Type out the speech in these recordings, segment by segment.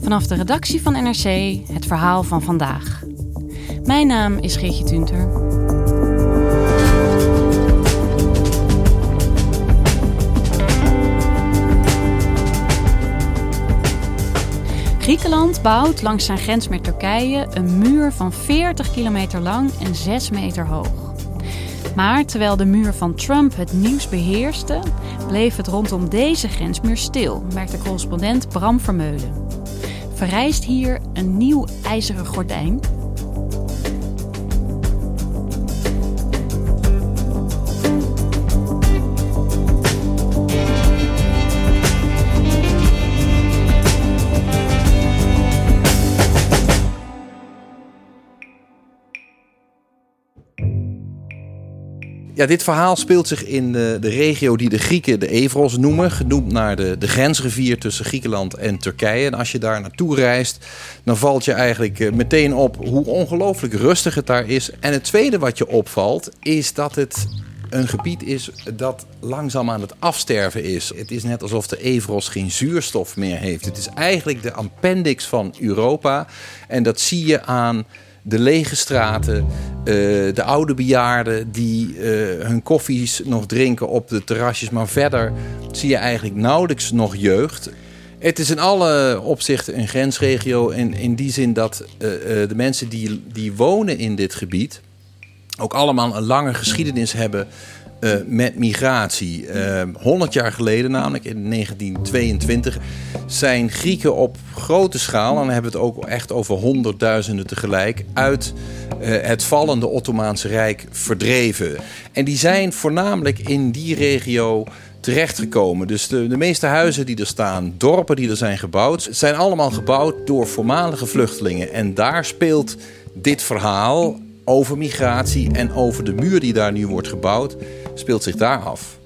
Vanaf de redactie van NRC het verhaal van vandaag. Mijn naam is Geertje Tunter. Griekenland bouwt langs zijn grens met Turkije een muur van 40 kilometer lang en 6 meter hoog. Maar terwijl de muur van Trump het nieuws beheerste, bleef het rondom deze grensmuur stil, merkte correspondent Bram Vermeulen. Verrijst hier een nieuw ijzeren gordijn? Ja, dit verhaal speelt zich in de, de regio die de Grieken de Evros noemen. Genoemd naar de, de grensrivier tussen Griekenland en Turkije. En als je daar naartoe reist, dan valt je eigenlijk eh, meteen op hoe ongelooflijk rustig het daar is. En het tweede wat je opvalt, is dat het een gebied is dat langzaam aan het afsterven is. Het is net alsof de Evros geen zuurstof meer heeft. Het is eigenlijk de appendix van Europa. En dat zie je aan de lege straten, eh, de oude bejaarden die eh, hun koffies nog drinken op de terrasjes. Maar verder zie je eigenlijk nauwelijks nog jeugd. Het is in alle opzichten een grensregio. En in die zin dat uh, de mensen die, die wonen in dit gebied ook allemaal een lange geschiedenis hebben uh, met migratie. Uh, eh, 100 jaar geleden, namelijk in 1922, zijn Grieken op grote schaal, en dan hebben we het ook echt over honderdduizenden tegelijk, uit uh, het vallende Ottomaanse Rijk verdreven. En die zijn voornamelijk in die regio terechtgekomen. Dus de, de meeste huizen die er staan, dorpen die er zijn gebouwd, zijn allemaal gebouwd door voormalige vluchtelingen. En daar speelt dit verhaal over migratie en over de muur die daar nu wordt gebouwd, speelt zich daar af.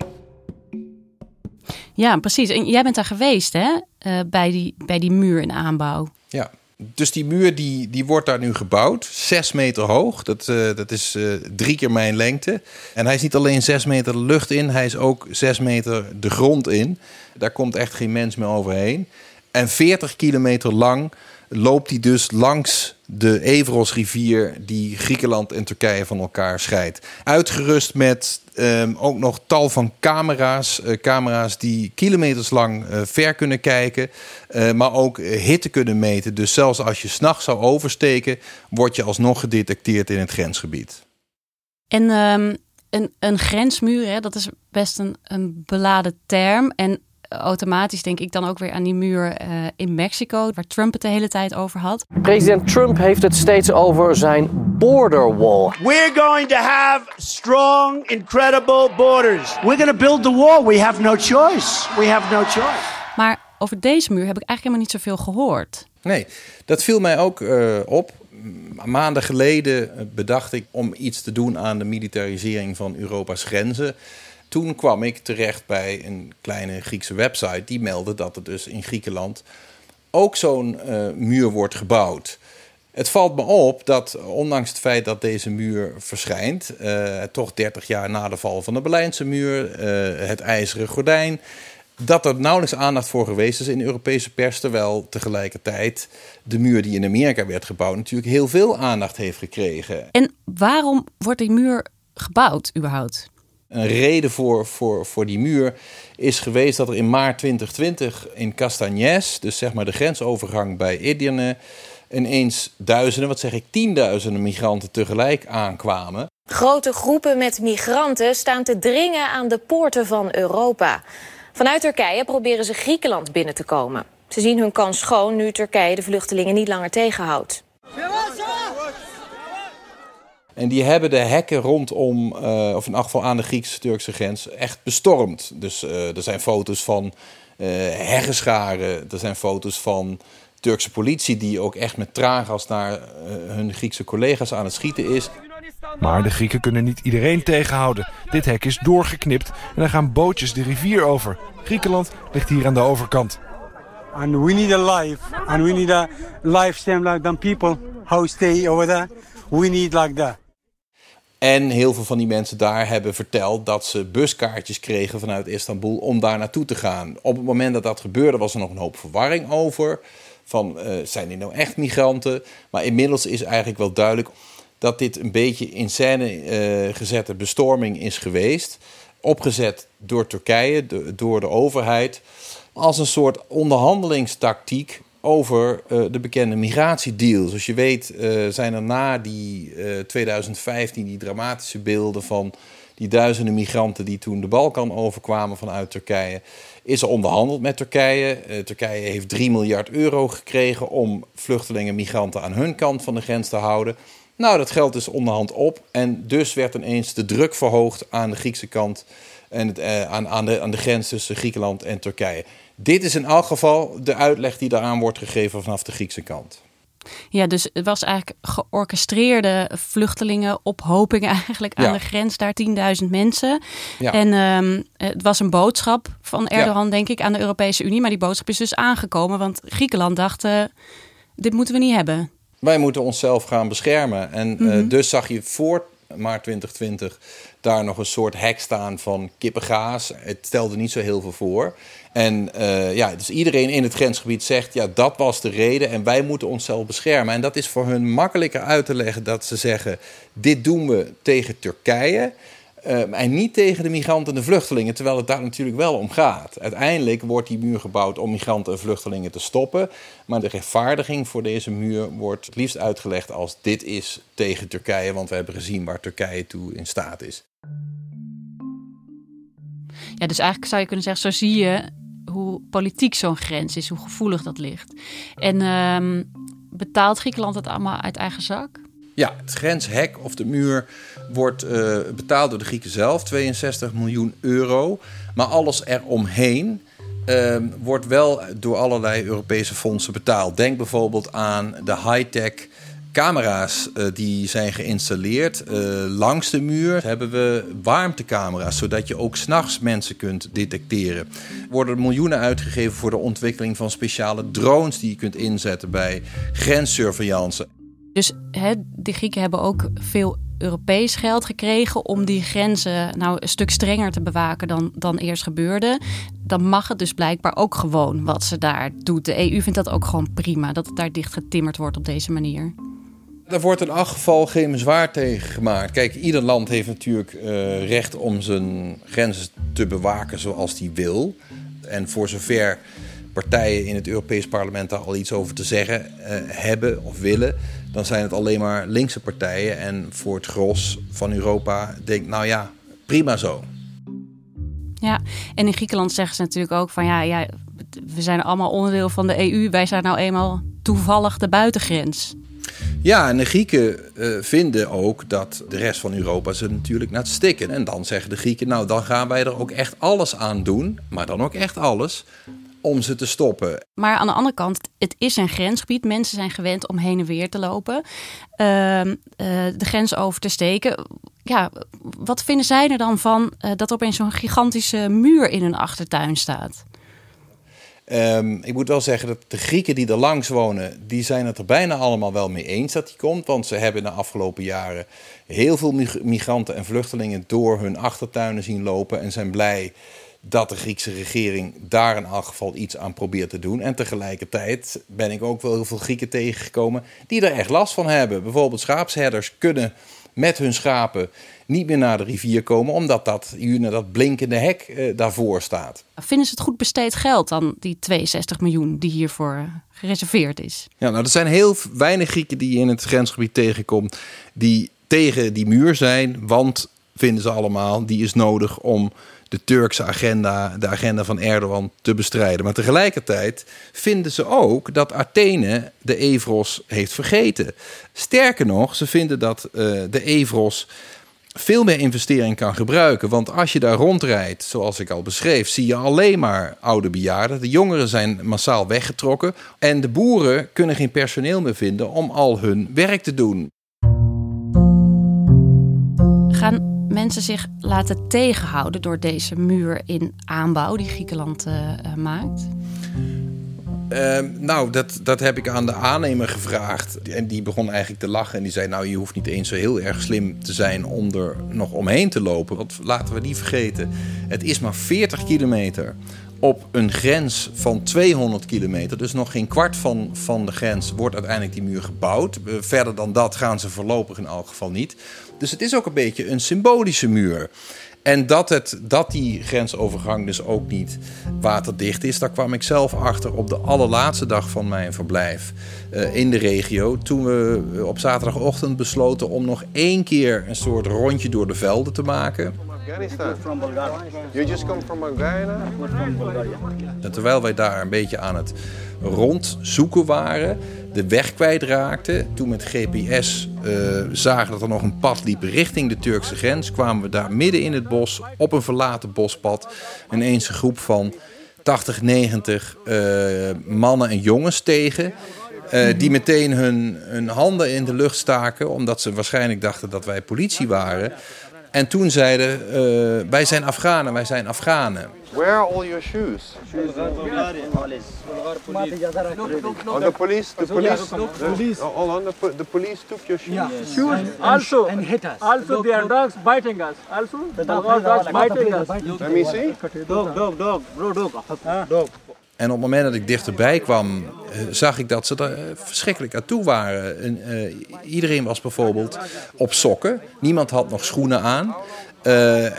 Ja, precies. En jij bent daar geweest, hè? Uh, bij, die, bij die muur in aanbouw. Ja, dus die muur die, die wordt daar nu gebouwd. Zes meter hoog. Dat, uh, dat is uh, drie keer mijn lengte. En hij is niet alleen zes meter de lucht in, hij is ook zes meter de grond in. Daar komt echt geen mens meer overheen. En 40 kilometer lang loopt hij dus langs de Evrosrivier die Griekenland en Turkije van elkaar scheidt. Uitgerust met um, ook nog tal van camera's. Uh, camera's die kilometers lang uh, ver kunnen kijken, uh, maar ook hitte kunnen meten. Dus zelfs als je s'nachts zou oversteken, word je alsnog gedetecteerd in het grensgebied. En um, een, een grensmuur, hè, dat is best een, een beladen term. En automatisch denk ik dan ook weer aan die muur uh, in Mexico, waar Trump het de hele tijd over had. President Trump heeft het steeds over zijn border wall. We're going to have strong, incredible borders. We're going to build the wall. We have no choice. We have no choice. Maar over deze muur heb ik eigenlijk helemaal niet zoveel gehoord. Nee, dat viel mij ook uh, op. Maanden geleden bedacht ik om iets te doen aan de militarisering van Europa's grenzen toen kwam ik terecht bij een kleine Griekse website die meldde dat er dus in Griekenland ook zo'n uh, muur wordt gebouwd. Het valt me op dat, ondanks het feit dat deze muur verschijnt, uh, toch 30 jaar na de val van de Berlijnse muur, uh, het ijzeren gordijn, dat er nauwelijks aandacht voor geweest is in de Europese pers, terwijl tegelijkertijd de muur die in Amerika werd gebouwd natuurlijk heel veel aandacht heeft gekregen. En waarom wordt die muur gebouwd überhaupt? Een reden voor, voor, voor die muur is geweest dat er in maart 2020 in Castagnes, dus zeg maar de grensovergang bij Edirne, ineens duizenden, wat zeg ik, tienduizenden migranten tegelijk aankwamen. Grote groepen met migranten staan te dringen aan de poorten van Europa. Vanuit Turkije proberen ze Griekenland binnen te komen. Ze zien hun kans schoon nu Turkije de vluchtelingen niet langer tegenhoudt. En die hebben de hekken rondom, uh, of in elk geval aan de Griekse-Turkse grens, echt bestormd. Dus uh, er zijn foto's van uh, heggenscharen, er zijn foto's van Turkse politie die ook echt met traangas naar hun Griekse collega's aan het schieten is. Maar de Grieken kunnen niet iedereen tegenhouden. Dit hek is doorgeknipt en er gaan bootjes de rivier over. Griekenland ligt hier aan de overkant. And we need a life, and we need a like them people how stay over there. We need like that. En heel veel van die mensen daar hebben verteld dat ze buskaartjes kregen vanuit Istanbul om daar naartoe te gaan. Op het moment dat dat gebeurde was er nog een hoop verwarring over. Van uh, zijn die nou echt migranten? Maar inmiddels is eigenlijk wel duidelijk dat dit een beetje in scène uh, gezette bestorming is geweest. Opgezet door Turkije, door de overheid. Als een soort onderhandelingstactiek over uh, de bekende migratiedeal. Zoals je weet uh, zijn er na die uh, 2015 die dramatische beelden van die duizenden migranten die toen de Balkan overkwamen vanuit Turkije. Is er onderhandeld met Turkije. Turkije heeft 3 miljard euro gekregen om vluchtelingen en migranten aan hun kant van de grens te houden. Nou, dat geld is onderhand op. En dus werd ineens de druk verhoogd aan de Griekse kant en het, aan, aan, de, aan de grens tussen Griekenland en Turkije. Dit is in elk geval de uitleg die daaraan wordt gegeven vanaf de Griekse kant. Ja, dus het was eigenlijk georchestreerde vluchtelingen, ophopingen eigenlijk aan de grens, daar 10.000 mensen. Ja. En um, het was een boodschap van Erdogan, ja. denk ik, aan de Europese Unie. Maar die boodschap is dus aangekomen, want Griekenland dacht, uh, dit moeten we niet hebben. Wij moeten onszelf gaan beschermen. En mm -hmm. uh, dus zag je voor maart 2020 daar nog een soort hek staan van kippengaas. Het stelde niet zo heel veel voor. En uh, ja, dus iedereen in het grensgebied zegt, ja, dat was de reden en wij moeten onszelf beschermen. En dat is voor hun makkelijker uit te leggen dat ze zeggen, dit doen we tegen Turkije. Uh, en niet tegen de migranten en de vluchtelingen, terwijl het daar natuurlijk wel om gaat. Uiteindelijk wordt die muur gebouwd om migranten en vluchtelingen te stoppen. Maar de rechtvaardiging voor deze muur wordt het liefst uitgelegd als dit is tegen Turkije, want we hebben gezien waar Turkije toe in staat is. Ja, dus eigenlijk zou je kunnen zeggen, zo zie je hoe politiek zo'n grens is, hoe gevoelig dat ligt. En um, betaalt Griekenland het allemaal uit eigen zak? Ja, het grenshek of de muur wordt uh, betaald door de Grieken zelf, 62 miljoen euro. Maar alles eromheen uh, wordt wel door allerlei Europese fondsen betaald. Denk bijvoorbeeld aan de high-tech camera's uh, die zijn geïnstalleerd. Uh, langs de muur hebben we warmtecamera's, zodat je ook s'nachts mensen kunt detecteren. Er worden miljoenen uitgegeven voor de ontwikkeling van speciale drones die je kunt inzetten bij grenssurveillance. Dus de Grieken hebben ook veel Europees geld gekregen om die grenzen nou een stuk strenger te bewaken dan, dan eerst gebeurde. Dan mag het dus blijkbaar ook gewoon wat ze daar doet. De EU vindt dat ook gewoon prima, dat het daar dicht getimmerd wordt op deze manier. Er wordt in elk geval geen bezwaar tegen gemaakt. Kijk, ieder land heeft natuurlijk uh, recht om zijn grenzen te bewaken zoals hij wil. En voor zover partijen in het Europees Parlement daar al iets over te zeggen uh, hebben of willen, dan zijn het alleen maar linkse partijen. En voor het gros van Europa denkt, nou ja, prima zo. Ja, en in Griekenland zeggen ze natuurlijk ook van ja, ja, we zijn allemaal onderdeel van de EU. Wij zijn nou eenmaal toevallig de buitengrens. Ja, en de Grieken uh, vinden ook dat de rest van Europa ze natuurlijk naar het stikken. En dan zeggen de Grieken, nou dan gaan wij er ook echt alles aan doen, maar dan ook echt alles, om ze te stoppen. Maar aan de andere kant, het is een grensgebied. Mensen zijn gewend om heen en weer te lopen, uh, uh, de grens over te steken. Ja, wat vinden zij er dan van uh, dat er opeens zo'n gigantische muur in hun achtertuin staat? Um, ik moet wel zeggen dat de Grieken die er langs wonen, die zijn het er bijna allemaal wel mee eens dat die komt. Want ze hebben in de afgelopen jaren heel veel migranten en vluchtelingen door hun achtertuinen zien lopen. En zijn blij dat de Griekse regering daar in elk geval iets aan probeert te doen. En tegelijkertijd ben ik ook wel heel veel Grieken tegengekomen die er echt last van hebben. Bijvoorbeeld schaapsherders kunnen met hun schapen niet meer naar de rivier komen, omdat dat, dat blinkende hek eh, daarvoor staat. Vinden ze het goed besteed geld dan, die 62 miljoen die hiervoor gereserveerd is? Ja, nou, er zijn heel weinig Grieken die je in het grensgebied tegenkomt die tegen die muur zijn, want vinden ze allemaal, die is nodig om de Turkse agenda, de agenda van Erdogan te bestrijden. Maar tegelijkertijd vinden ze ook dat Athene de Evros heeft vergeten. Sterker nog, ze vinden dat uh, de Evros veel meer investering kan gebruiken. Want als je daar rondrijdt, zoals ik al beschreef, zie je alleen maar oude bejaarden. De jongeren zijn massaal weggetrokken. En de boeren kunnen geen personeel meer vinden om al hun werk te doen. Gaan mensen zich laten tegenhouden door deze muur in aanbouw die Griekenland uh, maakt? Ehm, nou, dat, dat heb ik aan de aannemer gevraagd. En die begon eigenlijk te lachen. En die zei: Nou, je hoeft niet eens zo heel erg slim te zijn om er nog omheen te lopen. Want laten we niet vergeten: het is maar 40 kilometer op een grens van 200 kilometer. Dus nog geen kwart van, van de grens wordt uiteindelijk die muur gebouwd. Eh, verder dan dat gaan ze voorlopig in elk geval niet. Dus het is ook een beetje een symbolische muur. En dat, het, dat die grensovergang dus ook niet waterdicht is, daar kwam ik zelf achter op de allerlaatste dag van mijn verblijf uh, in de regio. Toen we op zaterdagochtend besloten om nog één keer een soort rondje door de velden te maken. From Bulgaria. You just come from Bulgaria? En terwijl wij daar een beetje aan het rondzoeken waren, de weg kwijtraakten. Toen met GPS uh, zagen dat er nog een pad liep richting de Turkse grens, kwamen we daar midden in het bos op een verlaten bospad ineens een groep van 80, 90 uh, mannen en jongens tegen. Uh, die meteen hun, hun handen in de lucht staken, omdat ze waarschijnlijk dachten dat wij politie waren. En toen zeiden, uh, wij zijn Afghanen, wij zijn Afghanen. Where are all your shoes? Oh, the police, the police, the, hold on, the, the police took your shoes? Yeah. Shoes also, and hit us. also there are dogs biting us. Also, are dogs biting us. Let me see. Dog, dog, dog, bro, dog. Dog. En op het moment dat ik dichterbij kwam, uh, zag ik dat ze er uh, verschrikkelijk aan toe waren. En, uh, iedereen was bijvoorbeeld op sokken. Niemand had nog schoenen aan.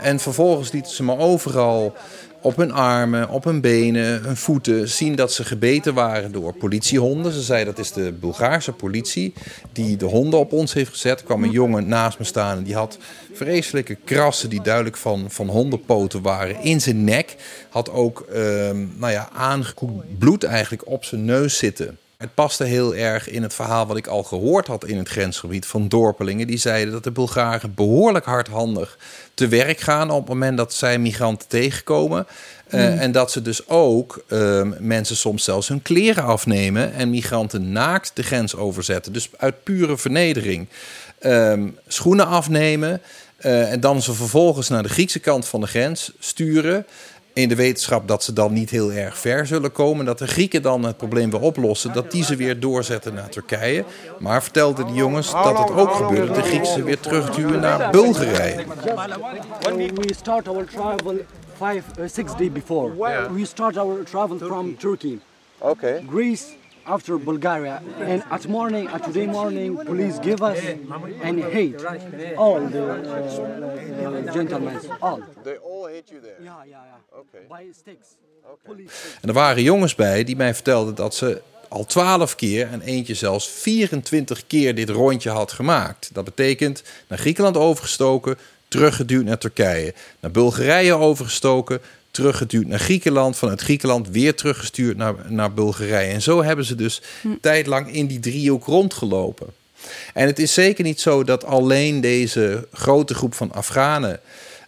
en vervolgens lieten ze me overal op hun armen, op hun benen, hun voeten zien dat ze gebeten waren door politiehonden. Ze zei dat is de Bulgaarse politie die de honden op ons heeft gezet. Er kwam een jongen naast me staan en die had vreselijke krassen die duidelijk van, van hondenpoten waren in zijn nek. Had ook ehm, nou ja, aangekoekt bloed eigenlijk op zijn neus zitten. Het paste heel erg in het verhaal wat ik al gehoord had in het grensgebied van dorpelingen. Die zeiden dat de Bulgaren behoorlijk hardhandig te werk gaan op het moment dat zij migranten tegenkomen. Uh, mm. En dat ze dus ook uh, mensen soms zelfs hun kleren afnemen en migranten naakt de grens overzetten. Dus uit pure vernedering. Um, schoenen afnemen uh, en dan ze vervolgens naar de Griekse kant van de grens sturen in de wetenschap dat ze dan niet heel erg ver zullen komen. Dat de Grieken dan het probleem weer oplossen. Dat die ze weer doorzetten naar Turkije. Maar vertelden die jongens dat het ook gebeurde. De Grieken ze weer terugduwen naar Bulgarije. We start our travel five, uh, six days before. We start our travel from Turkey. Okay. Greece, after Bulgaria. And at morning, at today morning, police give us and hate all the uh, gentlemen, all. They all hate you there? Ja, ja, ja. Okay. By sticks. En er waren jongens bij die mij vertelden dat ze al twaalf keer en eentje zelfs 24 keer dit rondje had gemaakt. Dat betekent naar Griekenland overgestoken, teruggeduwd naar Turkije. Naar Bulgarije overgestoken, teruggeduwd naar Griekenland. Vanuit Griekenland weer teruggestuurd naar, naar Bulgarije. En zo hebben ze dus hm. tijdlang in die driehoek rondgelopen. En het is zeker niet zo dat alleen deze grote groep van Afghanen.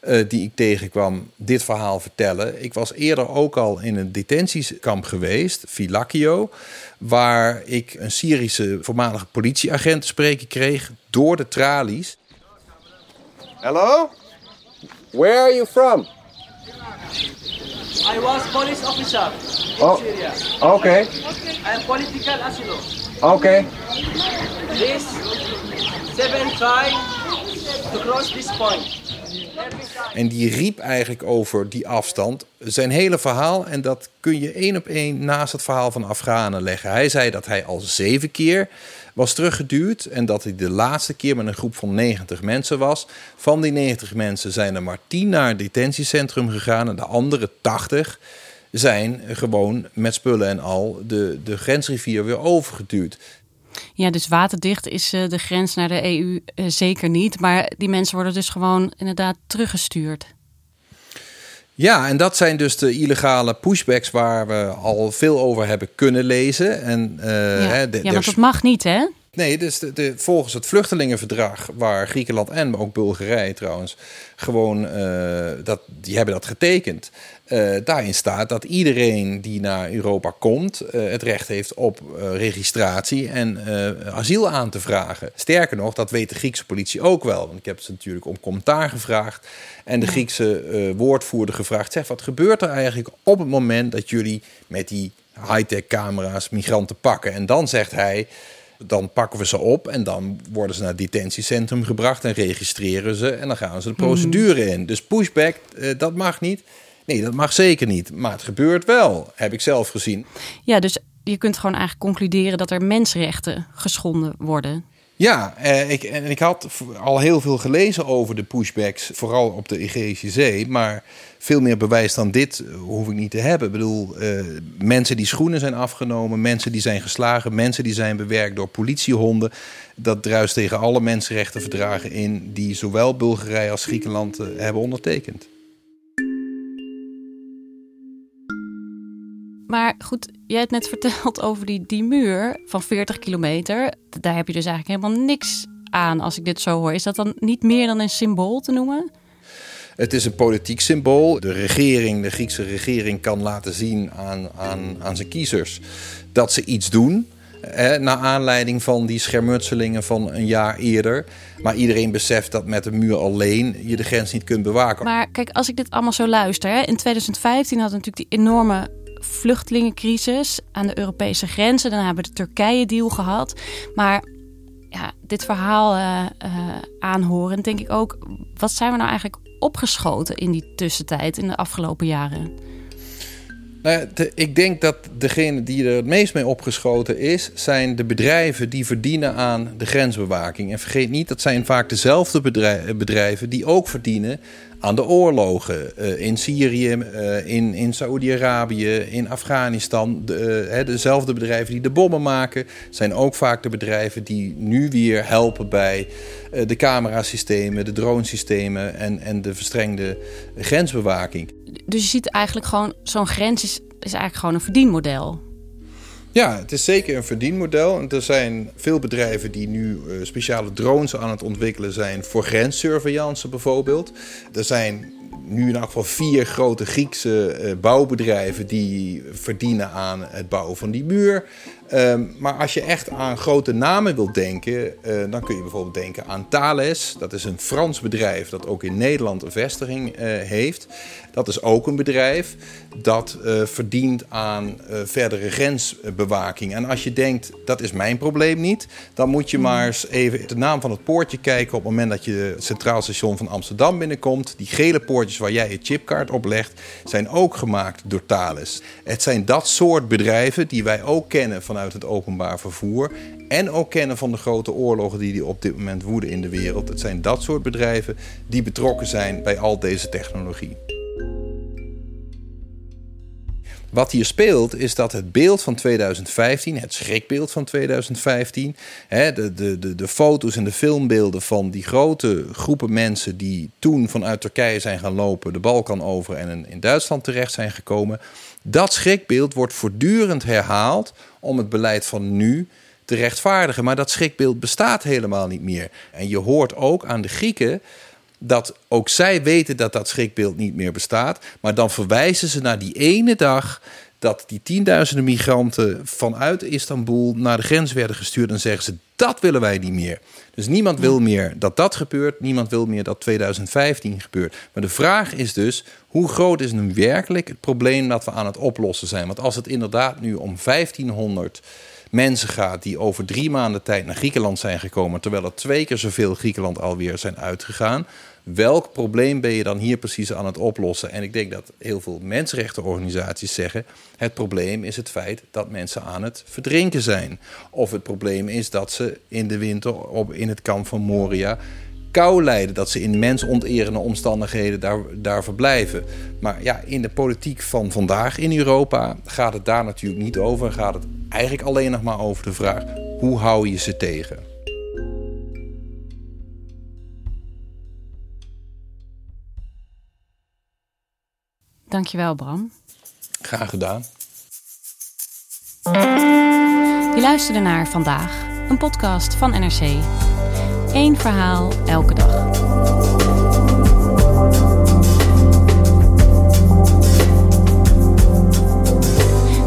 Uh, die ik tegenkwam, dit verhaal vertellen. Ik was eerder ook al in een detentiekamp geweest, Filakio, waar ik een Syrische voormalige politieagent te spreken kreeg door de tralies. Hello? Where are you from? I was police officer in Oh. Syria. Okay. I am political asylum. Okay. This seven try to cross this point. En die riep eigenlijk over die afstand zijn hele verhaal. En dat kun je één op één naast het verhaal van Afghanen leggen. Hij zei dat hij al zeven keer was teruggeduwd. En dat hij de laatste keer met een groep van 90 mensen was. Van die 90 mensen zijn er maar 10 naar het detentiecentrum gegaan. En de andere 80 zijn gewoon met spullen en al de, de grensrivier weer overgeduwd. Ja, dus waterdicht is uh, de grens naar de EU uh, zeker niet. Maar die mensen worden dus gewoon inderdaad teruggestuurd. Ja, en dat zijn dus de illegale pushbacks waar we al veel over hebben kunnen lezen. En, uh, ja, hè, de, ja want dat mag niet, hè? Nee, dus de, de, volgens het vluchtelingenverdrag, waar Griekenland en ook Bulgarije trouwens gewoon uh, dat, die hebben dat getekend. Uh, daarin staat dat iedereen die naar Europa komt, uh, het recht heeft op registratie en asiel aan te vragen. Sterker nog, dat weet de Griekse politie ook wel. Want ik heb ze natuurlijk om commentaar gevraagd. En de Griekse woordvoerder gevraagd: zeg, wat gebeurt er eigenlijk op het moment dat jullie met die high-tech camera's migranten pakken. En dan zegt hij, dan pakken we ze op en dan worden ze naar het detentiecentrum gebracht en registreren ze en dan gaan ze de procedure in. Dus pushback, eh, dat mag niet. Nee, dat mag zeker niet. Maar het gebeurt wel, heb ik zelf gezien. Ja, dus je kunt gewoon eigenlijk concluderen dat er mensenrechten geschonden worden. Ja, eh, ik, en ik had al heel veel gelezen over de pushbacks, vooral op de Egeïsche Zee. Maar veel meer bewijs dan dit eh, hoef ik niet te hebben. Ik bedoel, eh, mensen die schoenen zijn afgenomen, mensen die zijn geslagen, mensen die zijn bewerkt door politiehonden. Dat druist tegen alle mensenrechtenverdragen in die zowel Bulgarije als Griekenland eh, hebben ondertekend. Maar goed, jij hebt net verteld over die, die muur van 40 kilometer. Daar heb je dus eigenlijk helemaal niks aan als ik dit zo hoor. Is dat dan niet meer dan een symbool te noemen? Het is een politiek symbool. De regering, de Griekse regering, kan laten zien aan, aan, aan zijn kiezers dat ze iets doen. Eh, naar aanleiding van die schermutselingen van een jaar eerder. Maar iedereen beseft dat met een muur alleen je de grens niet kunt bewaken. Maar kijk, als ik dit allemaal zo luister. Hè, in 2015 hadden we natuurlijk die enorme vluchtelingencrisis aan de Europese grenzen. Dan hebben we de Turkije-deal gehad. Maar ja, dit verhaal uh, uh, aanhoren, denk ik ook. Wat zijn we nou eigenlijk opgeschoten in die tussentijd, in de afgelopen jaren? Nou ik denk dat degene die er het meest mee opgeschoten is, zijn de bedrijven die verdienen aan de grensbewaking. En vergeet niet, dat zijn vaak dezelfde bedrijven die ook verdienen aan de oorlogen uh, in Syrië, uh, in, in Saoedi-Arabië, in Afghanistan. De, uh, dezelfde bedrijven die de bommen maken, zijn ook vaak de bedrijven die nu weer helpen bij de camerasystemen, de dronesystemen en, en de verstrengde grensbewaking. Dus je ziet eigenlijk gewoon, zo'n grens is, is eigenlijk gewoon een verdienmodel. Ja, het is zeker een verdienmodel. En er zijn veel bedrijven die nu uh, speciale drones aan het ontwikkelen zijn voor grenssurveillance bijvoorbeeld. Er zijn nu in elk geval vier grote Griekse uh, bouwbedrijven die verdienen aan het bouwen van die muur. Um, maar als je echt aan grote namen wilt denken, uh, dan kun je bijvoorbeeld denken aan Thales. Dat is een Frans bedrijf dat ook in Nederland een vestiging uh, heeft. Dat is ook een bedrijf dat uh, verdient aan verdere grensbewaking. En als je denkt, dat is mijn probleem niet, dan moet je maar eens even de naam van het poortje kijken op het moment dat je het Centraal Station van Amsterdam binnenkomt. Die gele poortjes waar jij je chipkaart op legt, zijn ook gemaakt door Thales. Het zijn dat soort bedrijven die wij ook kennen vanuit het openbaar vervoer. En ook kennen van de grote oorlogen die op dit moment woeden in de wereld. Het zijn dat soort bedrijven die betrokken zijn bij al deze technologie. Wat hier speelt is dat het beeld van 2015, het schrikbeeld van 2015, hè, de, de, de, de foto's en de filmbeelden van die grote groepen mensen die toen vanuit Turkije zijn gaan lopen, de Balkan over en in Duitsland terecht zijn gekomen, dat schrikbeeld wordt voortdurend herhaald om het beleid van nu te rechtvaardigen. Maar dat schrikbeeld bestaat helemaal niet meer. En je hoort ook aan de Grieken dat ook zij weten dat dat schrikbeeld niet meer bestaat. Maar dan verwijzen ze naar die ene dag dat die tienduizenden migranten vanuit Istanbul naar de grens werden gestuurd. En zeggen ze, dat willen wij niet meer. Dus niemand wil meer dat dat gebeurt. Niemand wil meer dat 2015 gebeurt. Maar de vraag is dus, hoe groot is nu werkelijk het probleem dat we aan het oplossen zijn? Want als het inderdaad nu om 1500 mensen gaat die over drie maanden tijd naar Griekenland zijn gekomen, terwijl er twee keer zoveel Griekenland alweer zijn uitgegaan. Welk probleem ben je dan hier precies aan het oplossen? En ik denk dat heel veel mensenrechtenorganisaties zeggen: het probleem is het feit dat mensen aan het verdrinken zijn. Of het probleem is dat ze in de winter op, in het kamp van Moria kou lijden, dat ze in mensonterende omstandigheden daar, daar verblijven. Maar ja, in de politiek van vandaag in Europa gaat het daar natuurlijk niet over. Gaat het eigenlijk alleen nog maar over de vraag: hoe hou je ze tegen? Dankjewel, Bram. Graag gedaan. Je luisterde naar Vandaag, een podcast van NRC. Eén verhaal elke dag.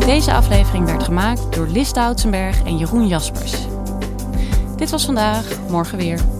Deze aflevering werd gemaakt door Lis Doutsenberg en Jeroen Jaspers. Dit was vandaag, morgen weer.